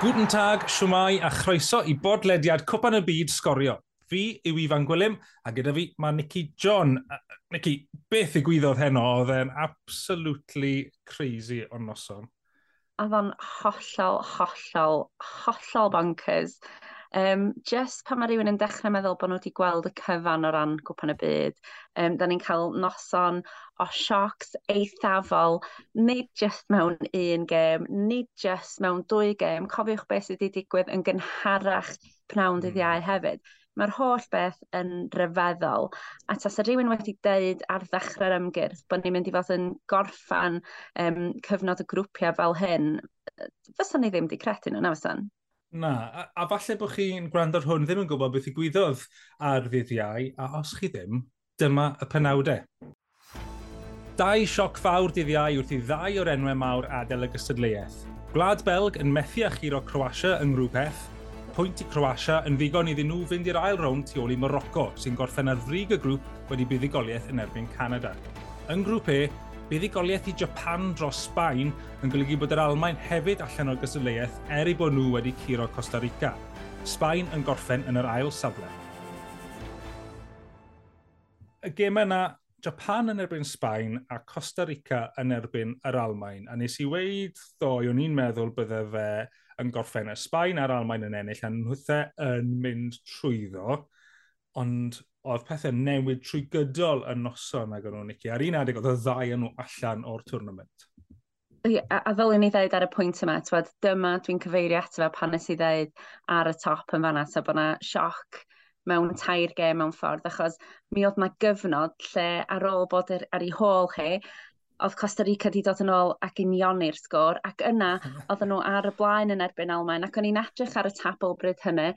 Guten tag, siwmai a chroeso i bodlediad Cwpan y Byd Sgorio. Fi yw Ifan Gwilym a gyda fi mae Nicky John. Nicky, beth y gwyddoedd heno oedd e'n absolutely crazy o'n noson? Oedd o'n hollol, hollol, hollol bonkers. Um, just pan mae rhywun yn dechrau meddwl bod nhw wedi gweld y cyfan o ran gwpan y byd, um, da ni'n cael noson o siocs eithafol, nid just mewn un gêm, nid just mewn dwy gêm. Cofiwch beth sydd wedi digwydd yn gynharach pnawn dydd iau hmm. hefyd. Mae'r holl beth yn ryfeddol. A tas y rhywun wedi deud ar ddechrau'r ymgyrch bod ni'n mynd i fod yn gorffan um, cyfnod y grwpiau fel hyn, fysa ni ddim wedi credu nhw, na fysan? Na, a, a falle bod chi'n gwrando ar hwn ddim yn gwybod beth i gwyddoedd ar ddyddiau, a os chi ddim, dyma y penawdau. Dau sioc fawr dydd wrth i ddau o'r enwau mawr adael y gystadleuaeth. Gwlad Belg yn methu achuro Croatia yng Nghrwp F, pwynt i Croatia yn ddigon iddyn nhw fynd i'r ail rownd tu ôl i Morocco, sy'n gorffen ar frig y grŵp wedi buddigoliaeth yn erbyn Canada. Yng Grŵp E, Buddigoliaeth i Japan dros Sbaen yn golygu bod yr Almain hefyd allan o'r gystadleuaeth er eu bod nhw wedi curo Costa Rica. Sbaen yn gorffen yn yr ail safle. Y gem yna, Japan yn erbyn Sbaen a Costa Rica yn erbyn yr Almain. A nes i weid ddoi, o'n i'n meddwl bydde fe yn gorffen y Sbaen a'r Almain yn ennill, a'n nhwthe yn mynd trwyddo ond oedd pethau newid trwy gydol y noson ag o'n nhw'n nici. Ar un adeg oedd y ddau yn nhw allan o'r tournament. Yeah, a fel yn ei ddeud ar y pwynt yma, twed, dyma dwi'n cyfeirio ato fe pan nes i ddeud ar y top yn fanna, so bod yna sioc mewn tair gem mewn ffordd, achos mi oedd yna gyfnod lle ar ôl bod ar, ar ei hôl chi, oedd Costa Rica wedi dod yn ôl ac unioni'r sgôr, ac yna oedden nhw ar y blaen yn erbyn Almain, ac o'n i'n edrych ar y tabl bryd hynny,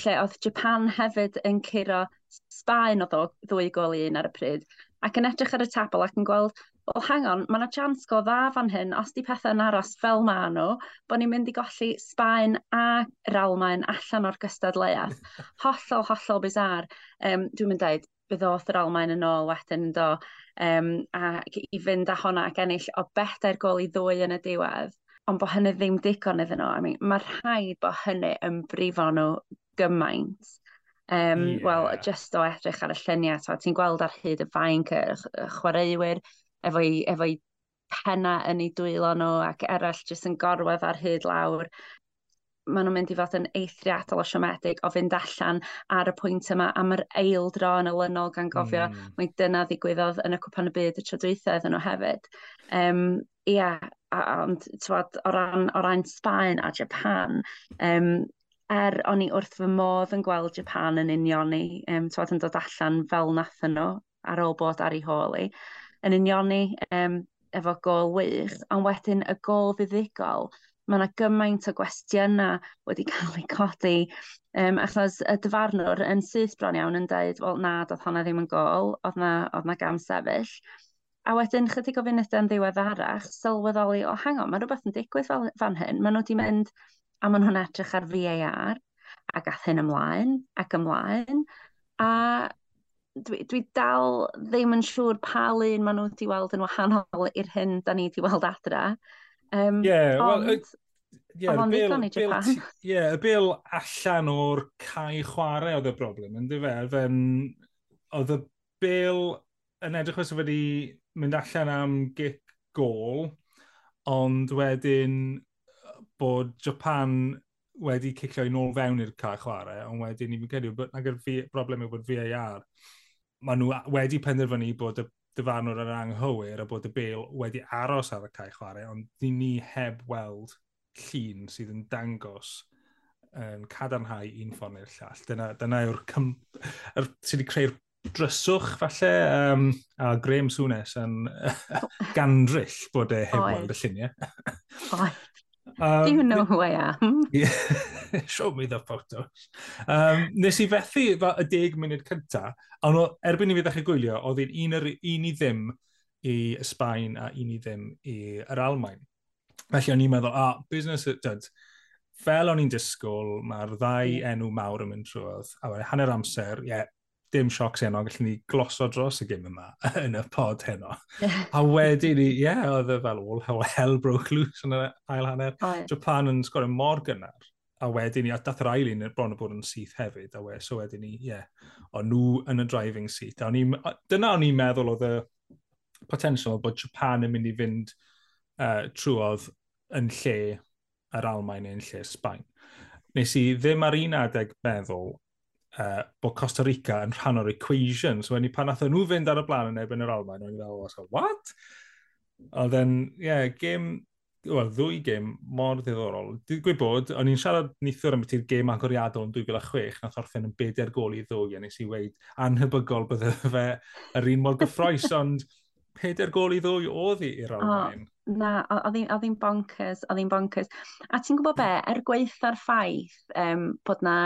lle oedd Japan hefyd yn curo Sbaen o ddwy gol i un ar y pryd, ac yn edrych ar y tabl ac yn gweld, wel hang on, mae yna chans go dda fan hyn, os di pethau'n aros fel ma nhw, bod ni'n mynd i golli Sbaen a Ralmain allan o'r gystadleuaeth. Hollol, hollol bizar. Um, dwi'n mynd dweud, bydd oedd yr Almain yn ôl wedyn yn do, um, ac i fynd â honna ac ennill o bedair gol i ddwy yn y diwedd, ond bod hynny ddim digon iddyn nhw. I mean, mae rhaid bod hynny yn brifo nhw gymaint. Um, yeah. Wel, just o edrych ar y lluniau, so, ti'n gweld ar hyd y fain y chwaraewyr efo'i, efo penna yn ei dwylo nhw ac eraill jyst yn gorwedd ar hyd lawr maen nhw'n mynd i fod yn eithriadol o siomedig o fynd allan ar y pwynt yma am yr eildro yn olynol gan gofio mm. mae dyna ddigwyddodd yn y cwpan y byd y trodwythau iddyn nhw hefyd. Um, ia, yeah, ond o ran, o ran Sbaen a Japan, um, er o'n i wrth fy modd yn gweld Japan yn unioni, um, twad, yn dod allan fel nathyn nhw ar ôl bod ar ei holi, yn unioni um, efo gol wych, ond wedyn y gol fuddigol, mae yna gymaint o gwestiynau wedi cael eu codi, um, achos y dyfarnwr yn syth bron iawn yn dweud, wel na, doedd honna ddim yn gol, oedd na, oedd na gam sefyll. A wedyn chydig o funudau yn ddiwedd arach, sylweddoli, o hang on, mae rhywbeth yn digwydd fel, fan hyn. Maen nhw wedi mynd, a maen nhw'n edrych ar VAR, a gath hyn ymlaen, ac ymlaen. A dwi, dwi dal ddim yn siŵr pa lun maen nhw wedi weld yn wahanol i'r hyn da ni wedi weld adra. Um, yeah, ond, well, uh, yeah, ond bil, bil, yeah, y bil allan o'r cae chwarae oedd y broblem, yn e? dweud, oedd y bil yn edrych os wedi mynd allan am gic gol, ond wedyn bod Japan wedi cicio i nôl fewn i'r cael chwarae, ond wedyn ni'n credu, bod nag yw'r broblem yw bod VAR, maen nhw wedi penderfynu bod y dyfarnwr yr anghywir a bod y bel wedi aros ar y cae chwarae, ond ni ni heb weld llun sydd yn dangos yn cadarnhau un ffordd i'r llall. Dyna, dyna yw'r er, sydd wedi creu'r dryswch falle, um, a Graham Sŵnes yn gandryll bod e heb weld y lluniau. Oed. um, Do you know who I am? Yeah. show me the photos. Um, nes i fethu y deg munud cynta, ond erbyn i fi ddechrau gwylio, oedd hi'n un, un i ddim i Sbaen a un i ddim i'r Almain. Felly o'n i'n meddwl, ah, business, dyd, fel o'n i'n disgwyl, mae'r ddau mm. enw mawr yn mynd trwodd, a wedyn hanner amser, ie, yeah, dim siocs heno, gallwn ni gloso dros y gym yma yn y pod heno. a wedyn ni, ie, yeah, oedd e fel all hell broke loose yn yr ail hanner. Oh, yeah. Japan yn sgorio mor gynnar a wedyn ni, a dath yr ail un bron o bod yn syth hefyd, a we, so wedyn ni, ie, yeah, o'n nhw yn y driving seat. A ni, dyna o'n i'n meddwl oedd y potential bod Japan yn mynd i fynd uh, trwodd yn lle yr Almain yn lle Sbaen. Nes i ddim ar un adeg meddwl uh, bod Costa Rica yn rhan o'r equation. So, ni pan nath nhw fynd ar y blaen yn ebyn yr Almain, o'n i'n meddwl, what? Oedd e'n, ie, yeah, game well, ddwy gêm mor ddiddorol. Dwi'n gweud bod, o'n i'n siarad nithwr am beti'r gêm agoriadol yn 2006, nath orffen yn bedair gol i ddwy, a nes i weid anhybygol bydde fe yr un mor gyffroes, ond pedair gol i ddwy oedd i i'r Almain. Oh, na, oedd hi'n bonkers, oedd hi'n bonkers. A ti'n gwybod be, er gweitha'r ffaith um, bod na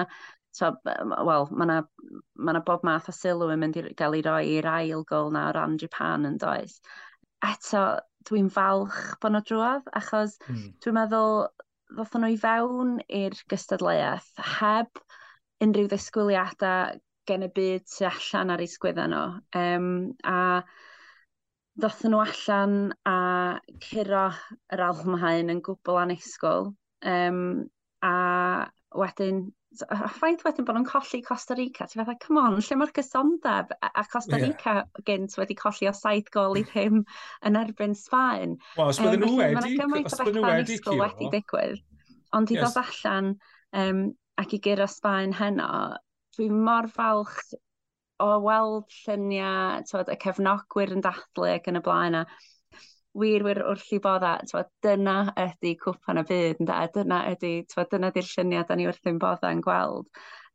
so, wel, mae yna ma, ma bob math o sylw yn mynd i gael ei roi i'r ail gol na o ran Japan yn does. Eto, dwi'n falch bod nhw drwodd, achos mm. dwi'n meddwl ddothon nhw i fewn i'r gystadleuaeth heb unrhyw ddisgwyliadau gen y byd sy'n allan ar ei sgwydda nhw. Um, a ddothon nhw allan a curo yr almahain yn gwbl anusgol. Um, a wedyn ffaith wedyn bod nhw'n colli Costa Rica, ti'n fatha, come on, lle mae'r gysondeb? A Costa Rica yeah. gynt wedi colli o saith gol i ddim yn erbyn Sbaen. Wel, os bydden nhw wedi, os bydden nhw wedi curo. wedi digwydd, ond i yes. ddod allan um, ac i gyro Sbaen heno, dwi'n mor falch o weld lluniau, tywed, y cefnogwyr yn dathlu ac yn y blaen. A wir, wir wrth i bodda, twa, dyna ydy cwpan y byd, ynda, dyna ydy, twa, dyna di'r lluniau da ni wrth i'n bodda yn gweld.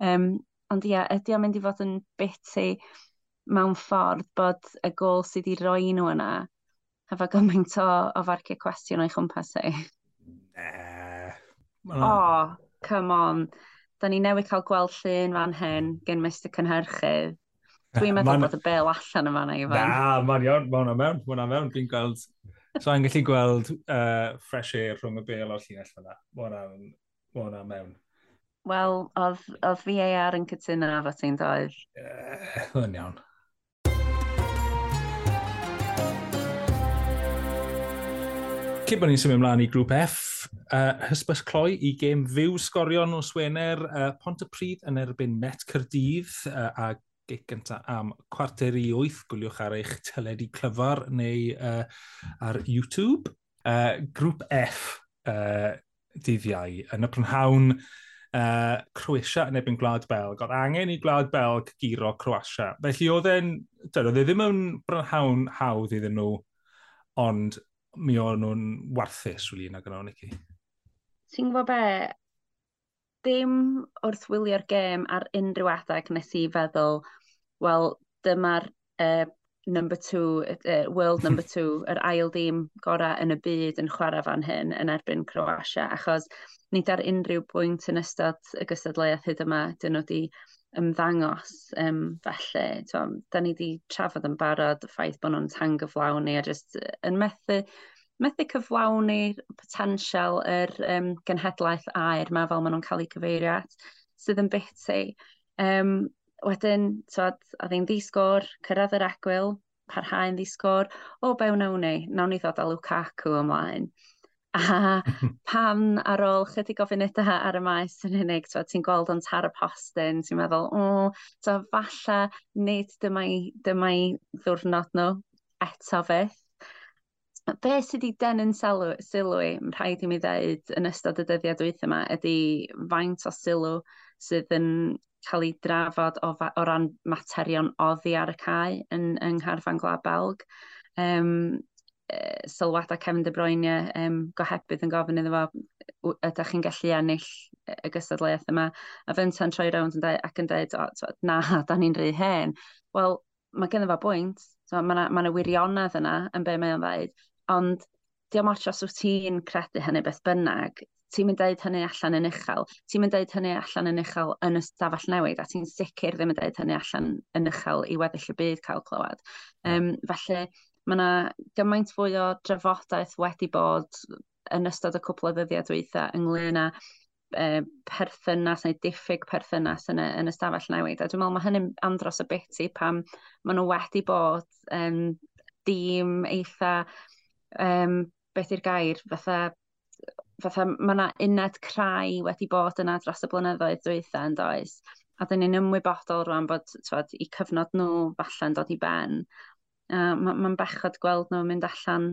Um, ond ia, ydy o'n mynd i fod yn biti mewn ffordd bod y gol sydd i roi nhw yna, efo gymaint o, o farciau cwestiwn o'i chwmpas ei. Nee. Oh, come on. Da ni newid cael gweld llun fan hyn gen Mr Cynhyrchydd Dwi'n meddwl bod y bel allan yma na i fan. Na, mae'n iawn, mae'n hwnna mewn, mae'n mewn, dwi'n gweld... So a'n gallu gweld uh, fresh air rhwng y bel o'r llinell fyna. Mae'n hwnna mewn. Wel, oedd, oedd VAR yn cytuno efo ti'n doedd. Ie, yn iawn. Cyn bod ni'n symud ymlaen i grŵp F, uh, hysbys cloi i gêm fyw sgorion o Swener, uh, Pont y Pryd yn erbyn Met Cyrdydd uh, a gic gyntaf am cwarter i wyth, gwyliwch ar eich teledu clyfar neu uh, ar YouTube. Uh, grŵp F uh, dyddiau. Yn y prynhawn, uh, Croatia yn ebyn Gwlad Belg. Oedd angen i Gwlad Belg giro Croatia. Felly oedd e'n, oedd e ddim yn brynhawn hawdd iddyn nhw, ond mi o'n nhw'n warthus, wyli yna gyda'n i chi. Ti'n gwybod be, dim wrth wylio'r gêm ar unrhyw adeg nes i feddwl, wel, dyma'r uh, number two, uh, world number two, yr ail dîm gorau yn y byd yn chwarae fan hyn yn erbyn Croatia, achos nid ar unrhyw bwynt yn ystod y gystadleuaeth hyd yma, dyn nhw wedi ymddangos um, felly. Da ni wedi trafod yn barod y ffaith bod nhw'n tang tangyflawni a just yn methu methu cyflawni'r potensial yr um, genhedlaeth air ma fel maen nhw'n cael eu cyfeirio at, sydd yn biti. Um, wedyn, twad, a ddi'n ddisgwr, cyrraedd yr egwyl, parhau'n ddisgwr, o, be nawn ni? Nawn ni ddod â Lukaku ymlaen. A pan ar ôl chydig o funudau ar y maes yn unig, ti'n gweld o'n tar y postyn, ti'n meddwl, o, so falle nid dyma i, dyma i ddwrnod nhw eto fydd. Be sydd wedi denu'n sylw, sylw i, rhaid i mi ddeud yn ystod y dyddiad dwyth yma, ydy faint o sylw sydd yn cael ei drafod o, o ran materion oddi ar y cae yn, yng Ngharfan Gwlad Belg. Um, sylwadau Kevin De Bruyne um, gohebydd yn gofyn iddo fo ydych chi'n gallu ennill y gystadleuaeth yma a fynd fynta'n troi rownd yn dweud, ac yn dweud o, twod, na, da ni'n rhy hen. Wel, mae gynnu fo bwynt. So, mae yna ma wirionedd yna yn be mae o'n dweud ond diolch ots os wyt ti'n credu hynny beth bynnag, ti'n mynd dweud hynny allan yn uchel, ti'n mynd dweud hynny allan yn uchel yn y stafell newid, a ti'n sicr ddim yn dweud hynny allan yn uchel i weddill y byd cael clywed. Um, felly, mae yna gymaint fwy o drafodaeth wedi bod yn ystod y cwpl o ddyddiau dweithiau ynglyn â e, perthynas neu diffyg perthynas yn y, yn y stafell newid. A dwi'n meddwl mae hynny'n andros y biti pam maen nhw wedi bod um, dîm eitha um, beth i'r gair, fatha, fatha mae yna uned crai wedi bod yna dros y blynyddoedd dwytha yn does. A dyn ni'n ymwybodol rwan bod twod, i cyfnod nhw falle'n dod i ben. Uh, Mae'n ma bechod gweld nhw'n mynd allan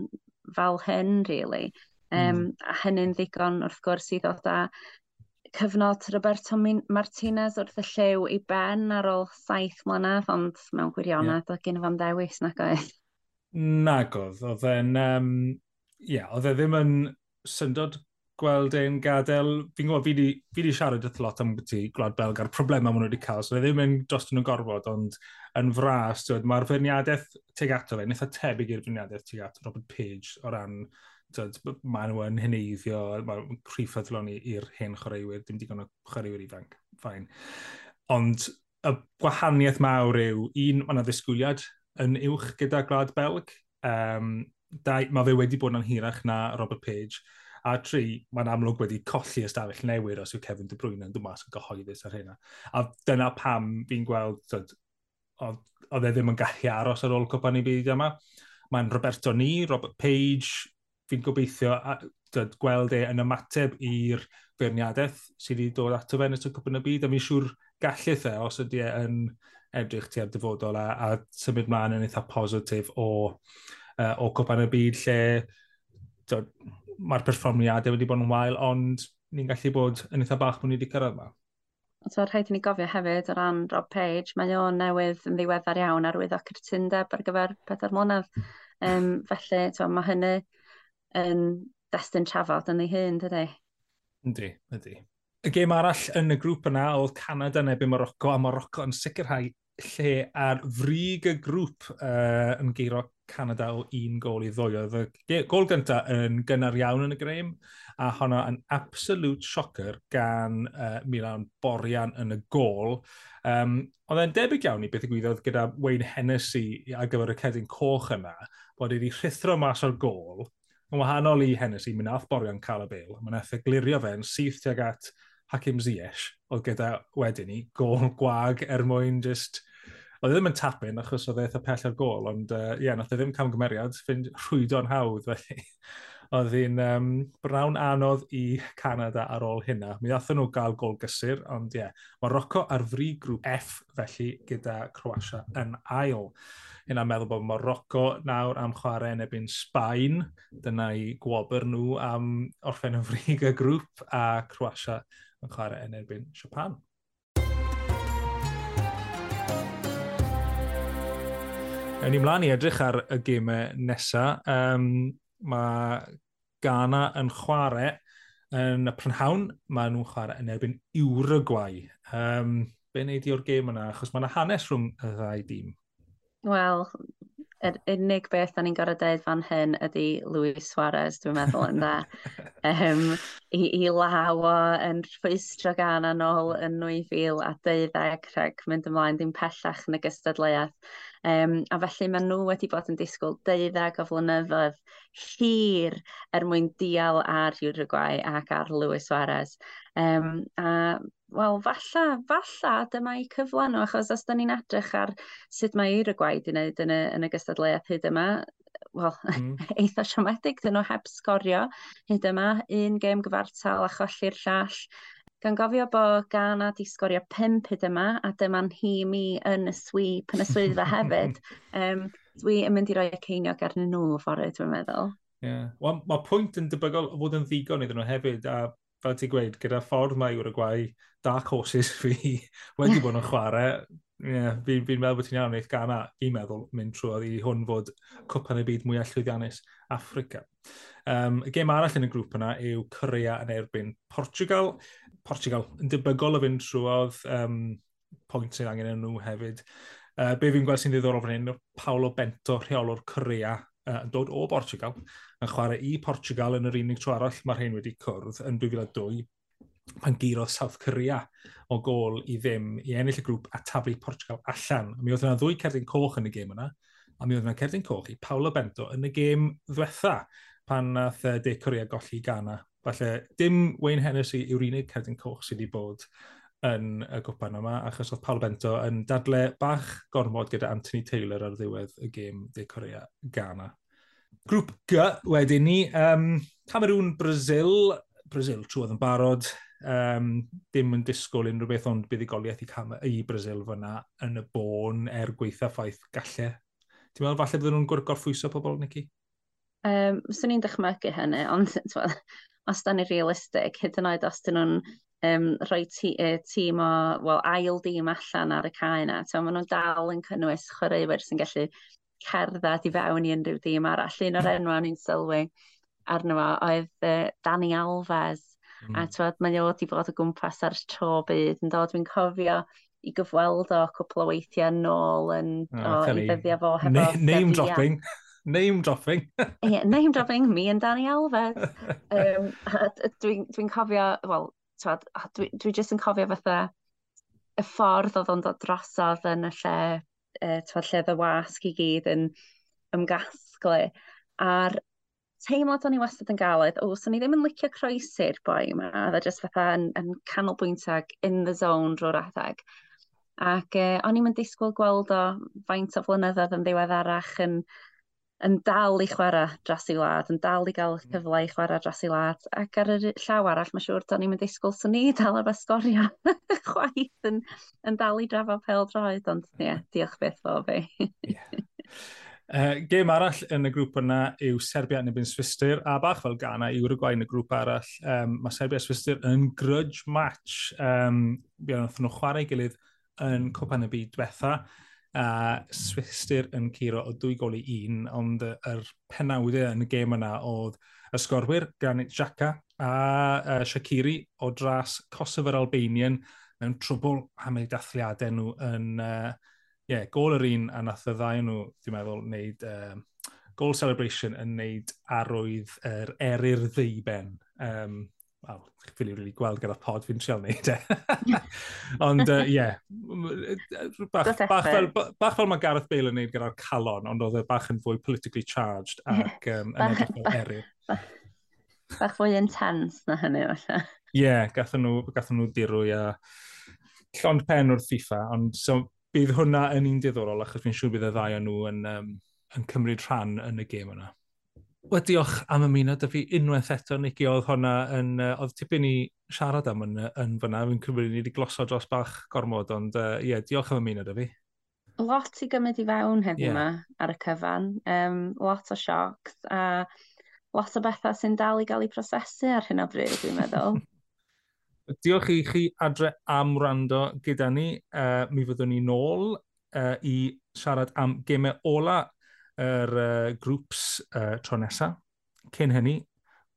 fel hyn, really. Um, mm. A hynny'n ddigon wrth gwrs i ddod â cyfnod Roberto Martinez wrth y lliw i ben ar ôl saith mlynedd, ond mewn gwirionedd yeah. oedd gen i fo'n dewis nag oedd. Nagodd, oedd e'n, um, yeah, oedd e ddim yn syndod gweld e'n gadael, fi'n gwybod, fi wedi, siarad y lot am beth i Gwlad Belg a'r problemau maen nhw wedi cael, so fe ddim yn dros nhw'n gorfod, ond yn fras, mae'r ferniadaeth teg ato fe, nitha tebyg i'r ferniadaeth teg ato Robert Page o ran dod, maen nhw yn hyneiddio, mae'n rhif adlon i'r hen chwaraewyr, dim digon o chwaraewyr ifanc, ffain. Ond y gwahaniaeth mawr yw, un, mae yna ddisgwyliad yn uwch gyda Glad Belg. Um, dau, mae fe wedi bod yn hirach na Robert Page. A tri, mae'n amlwg wedi colli ystafell newydd os yw Kevin De Bruyne yn dymas yn gyhoeddus ar hynna. A dyna pam fi'n gweld, oedd e ddim yn gallu aros ar ôl cwpan i byd yma. Mae'n Roberto Ni, Robert Page, fi'n gobeithio a, dod, gweld e yn ymateb i'r feirniadaeth sydd wedi dod ato fe yn ystod cwpan y byd, a mi'n siŵr gallith e os ydy e yn edrych tua'r dyfodol a, a symud mlaen yn eitha positif o, uh, o cwpan y byd lle mae'r perfformiadau wedi bod yn wael, ond ni'n gallu bod yn eitha bach bod ni wedi cyrraedd yma. So, rhaid i ni gofio hefyd o ran Rob Page, mae o'n newydd yn ddiweddar iawn ar wyddo cytundeb ar gyfer pedair mlynedd. Um, felly, to, mae hynny yn destyn trafod yn ei hun, dydy? Yndi, ydy. Y gêm arall yn y grŵp yna oedd Canada neu Morocco, a Morocco yn sicrhau lle ar frig y grŵp uh, yn geiro Canada o un gol i ddwy. Oedd y gol gyntaf yn gynnar iawn yn y greim, a honno yn absolute shocker gan uh, Milan Borian yn y gol. Um, oedd e'n debyg iawn i beth y gwyddoedd gyda Wayne Hennessy ar gyfer y cedyn coch yna, bod wedi rhithro mas o'r gol, yn wahanol i Hennessy, mi nath Borian cael y bil, mae'n eithaf glirio fe'n syth tuag at Hakim Ziyech, oedd gyda wedyn ni, gol gwag er mwyn just Oedd e ddim yn tapyn achos oedd e eitha pell ar gol, ond uh, ie, yeah, nath e ddim camgymeriad, fynd rhwydo'n hawdd felly. oedd hi'n um, brawn anodd i Canada ar ôl hynna. Mi ddathen nhw gael gol gysur, ond ie, yeah, mae Rocco ar fri grŵp F felly gyda Croatia yn ail. Hynna'n meddwl bod Morocco nawr am chwarae yn ebyn Sbaen, dyna i gwobr nhw am orffen y frig y grŵp, a Croatia yn chwarae yn erbyn Japan. Ewn ni mlaen i edrych ar y gemau nesaf. Um, mae Ghana yn chwarae yn y prynhawn. Mae nhw'n chwarae yn erbyn Uruguay. Um, be wneud i o'r gêm yna? Achos mae yna hanes rhwng y ddau dîm. Wel, yr unig beth da ni'n gorau dweud fan hyn ydy Luis Suarez, dwi'n meddwl, yn dda. um, I, I law o yn rhwystro gan anol yn 2012 rhag mynd ymlaen ddim pellach yn y gystadleuaeth. Um, ehm, a felly mae nhw wedi bod yn disgwyl deuddeg o flynyddoedd hir er mwyn dial ar Uruguay ac ar Luis Suarez. Um, a wel, falla, falla dyma i cyfle nhw, achos os da ni'n edrych ar sut mae eir y gwaed i wneud yn y, yn y gystadleuaeth hyd yma, wel, mm. eitha siomedig, dyn nhw heb sgorio hyd yma, un gêm gyfartal a cholli'r llall. Gan gofio bod Ghana di sgorio pimp hyd yma, a dyma'n hi mi yn y sweep, yn y swyddfa hefyd, um, dwi yn mynd i roi y ceiniog arnyn nhw fory, dwi'n meddwl. Yeah. Wel, mae pwynt yn debygol o fod yn ddigon iddyn nhw hefyd, a fel ti'n gweud, gyda ffordd mae Uruguay, dark horses fi wedi bod yn chwarae, yeah, fi'n fi meddwl bod ti'n iawn eith gana, fi'n meddwl, mynd trwy i hwn fod cwpan y byd mwyaf llwyddiannus Africa. Um, y gêm arall yn y grŵp yna yw Corea yn erbyn Portugal. Portugal yn debygol o fynd trwyodd um, pwynt sydd angen yn nhw hefyd. Uh, be fi'n gweld sy'n ddiddorol fan hyn, Paolo Bento, rheolwr Corea, uh, dod o Portugal yn chwarae i Portugal yn yr unig tro arall mae'r hyn wedi cwrdd yn 2002 pan giro South Korea o gol i ddim i ennill y grŵp a taflu Portugal allan. Mi oedd yna ddwy cerdyn coch yn y gêm yna, a mi oedd yna cerdyn coch i Paolo Bento yn y gêm ddwetha pan nath De Corea golli Ghana. Falle dim Wayne Hennessy yw'r unig cerdyn coch sydd wedi bod yn y gwpan yma, achos oedd Paul Bento yn dadle bach gormod gyda Anthony Taylor ar ddiwedd y gêm De Corea Ghana. Grŵp G wedyn ni, um, Cameroon Brazil, Brazil trwodd yn barod, um, dim yn disgwyl unrhyw beth ond buddigoliaeth i, Cam i Brazil fyna yn y bôn er gweitha ffaith gallu. Ti'n meddwl falle bydden nhw'n gorffwyso pobl, Nicky? Um, Swn i'n dychmygu hynny, ond os da ni realistig, hyd yn oed os dyn nhw'n um, rhoi tîm o, well, ail dîm allan ar y cae yna. So, maen nhw'n dal yn cynnwys chwaraewyr sy'n gallu cerdded i fewn i unrhyw dîm arall. Un o'r enw o'n i'n sylwi arno fo oedd uh, Dani Alves. Mm. A hmm. twad, mae o wedi bod o gwmpas ers tro byd yn dod. Dwi'n cofio i gyfweld o cwpl o weithiau nôl yn oh, o, i ddyddio fo hefo... Na, name dropping. Name dropping. yeah, name dropping, me and Danny Alves. um, dwi'n dwi cofio, wel, twad, dwi, dwi jyst yn cofio fatha y ffordd oedd o'n dod drosodd yn y lle, uh, twad, lle y wasg i gyd yn ymgasglu. A'r teimlad o'n i wastad yn galed, o, so ni ddim yn licio croesi'r boi yma, a dda e jyst fatha yn, yn canolbwyntag in the zone drwy'r adeg. Ac uh, o'n i'n disgwyl gweld o faint o flynyddoedd yn ddiweddarach yn yn dal i chwarae dras i wlad, yn dal i gael hmm. cyfle i chwarae dras i wlad. Ac ar y llaw arall, mae siŵr, do'n i'n mynd disgwyl sy'n ni dal ar sgoria chwaith yn, yn dal i drafod pel droed, ond hmm. ie, yeah, diolch beth fo fi. yeah. Uh, gêm arall yn y grŵp yna yw Serbia neu ebyn Swister, a bach fel Ghana i Uruguay yn y grŵp arall. Um, mae Serbia a Swister yn grudge match. Um, Bu'n nhw chwarae gilydd yn Copan y Byd diwetha a Swistir yn curo o dwy gol i un, ond yr penawdau yn y gêm yna oedd y sgorwyr Granit Xhaka a uh, Shakiri o dras Kosovo Albanian mewn trwbl am eu dathliadau nhw yn uh, yeah, gol yr un a nath y ddau nhw, dwi'n meddwl, wneud uh, goal celebration yn wneud arwydd yr er erir ddeiben. Um, wel, chi'n ffili really gweld gyda pod fi'n trio wneud e. ond, ie, uh, yeah. bach, bach, fel, bach fel mae Gareth Bale yn wneud gyda'r calon, ond oedd e bach yn fwy politically charged ac um, yn edrych fel eryr. Bach fwy intense na hynny, falle. Ie, yeah, gathen nhw, gathen nhw dirwy a llond pen wrth FIFA, ond so, bydd hwnna yn un diddorol, achos fi'n siŵr bydd y ddau o nhw yn, um, yn cymryd rhan yn y gêm yna. Wel, diolch am ymuno dy fi unwaith eto, Nicky, oedd hwnna yn, uh, oedd tipyn i siarad am yn, yn fyna, fi'n cymryd ni wedi glosod dros bach gormod, ond ie, uh, yeah, diolch am ymuno dy fi. Lot i gymryd i fewn heddiw yeah. yma ar y cyfan, um, lot o siocs, a lot o bethau sy'n dal i gael eu prosesu ar hyn o bryd, dwi'n meddwl. diolch i chi adre am wrando gyda ni, uh, mi fyddwn ni nôl uh, i siarad am gemau ola yr uh, grŵps uh, tro nesaf. Cyn hynny,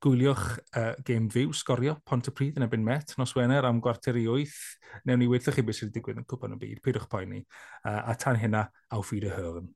gwyliwch uh, game fyw, sgorio, pont y pryd yn ebyn met, nos Wener am gwarter i wyth. Newn ni weithio chi beth sydd wedi digwydd yn cwpan y byd, peidiwch poeni. Uh, a tan hynna, awf i dy hyrn.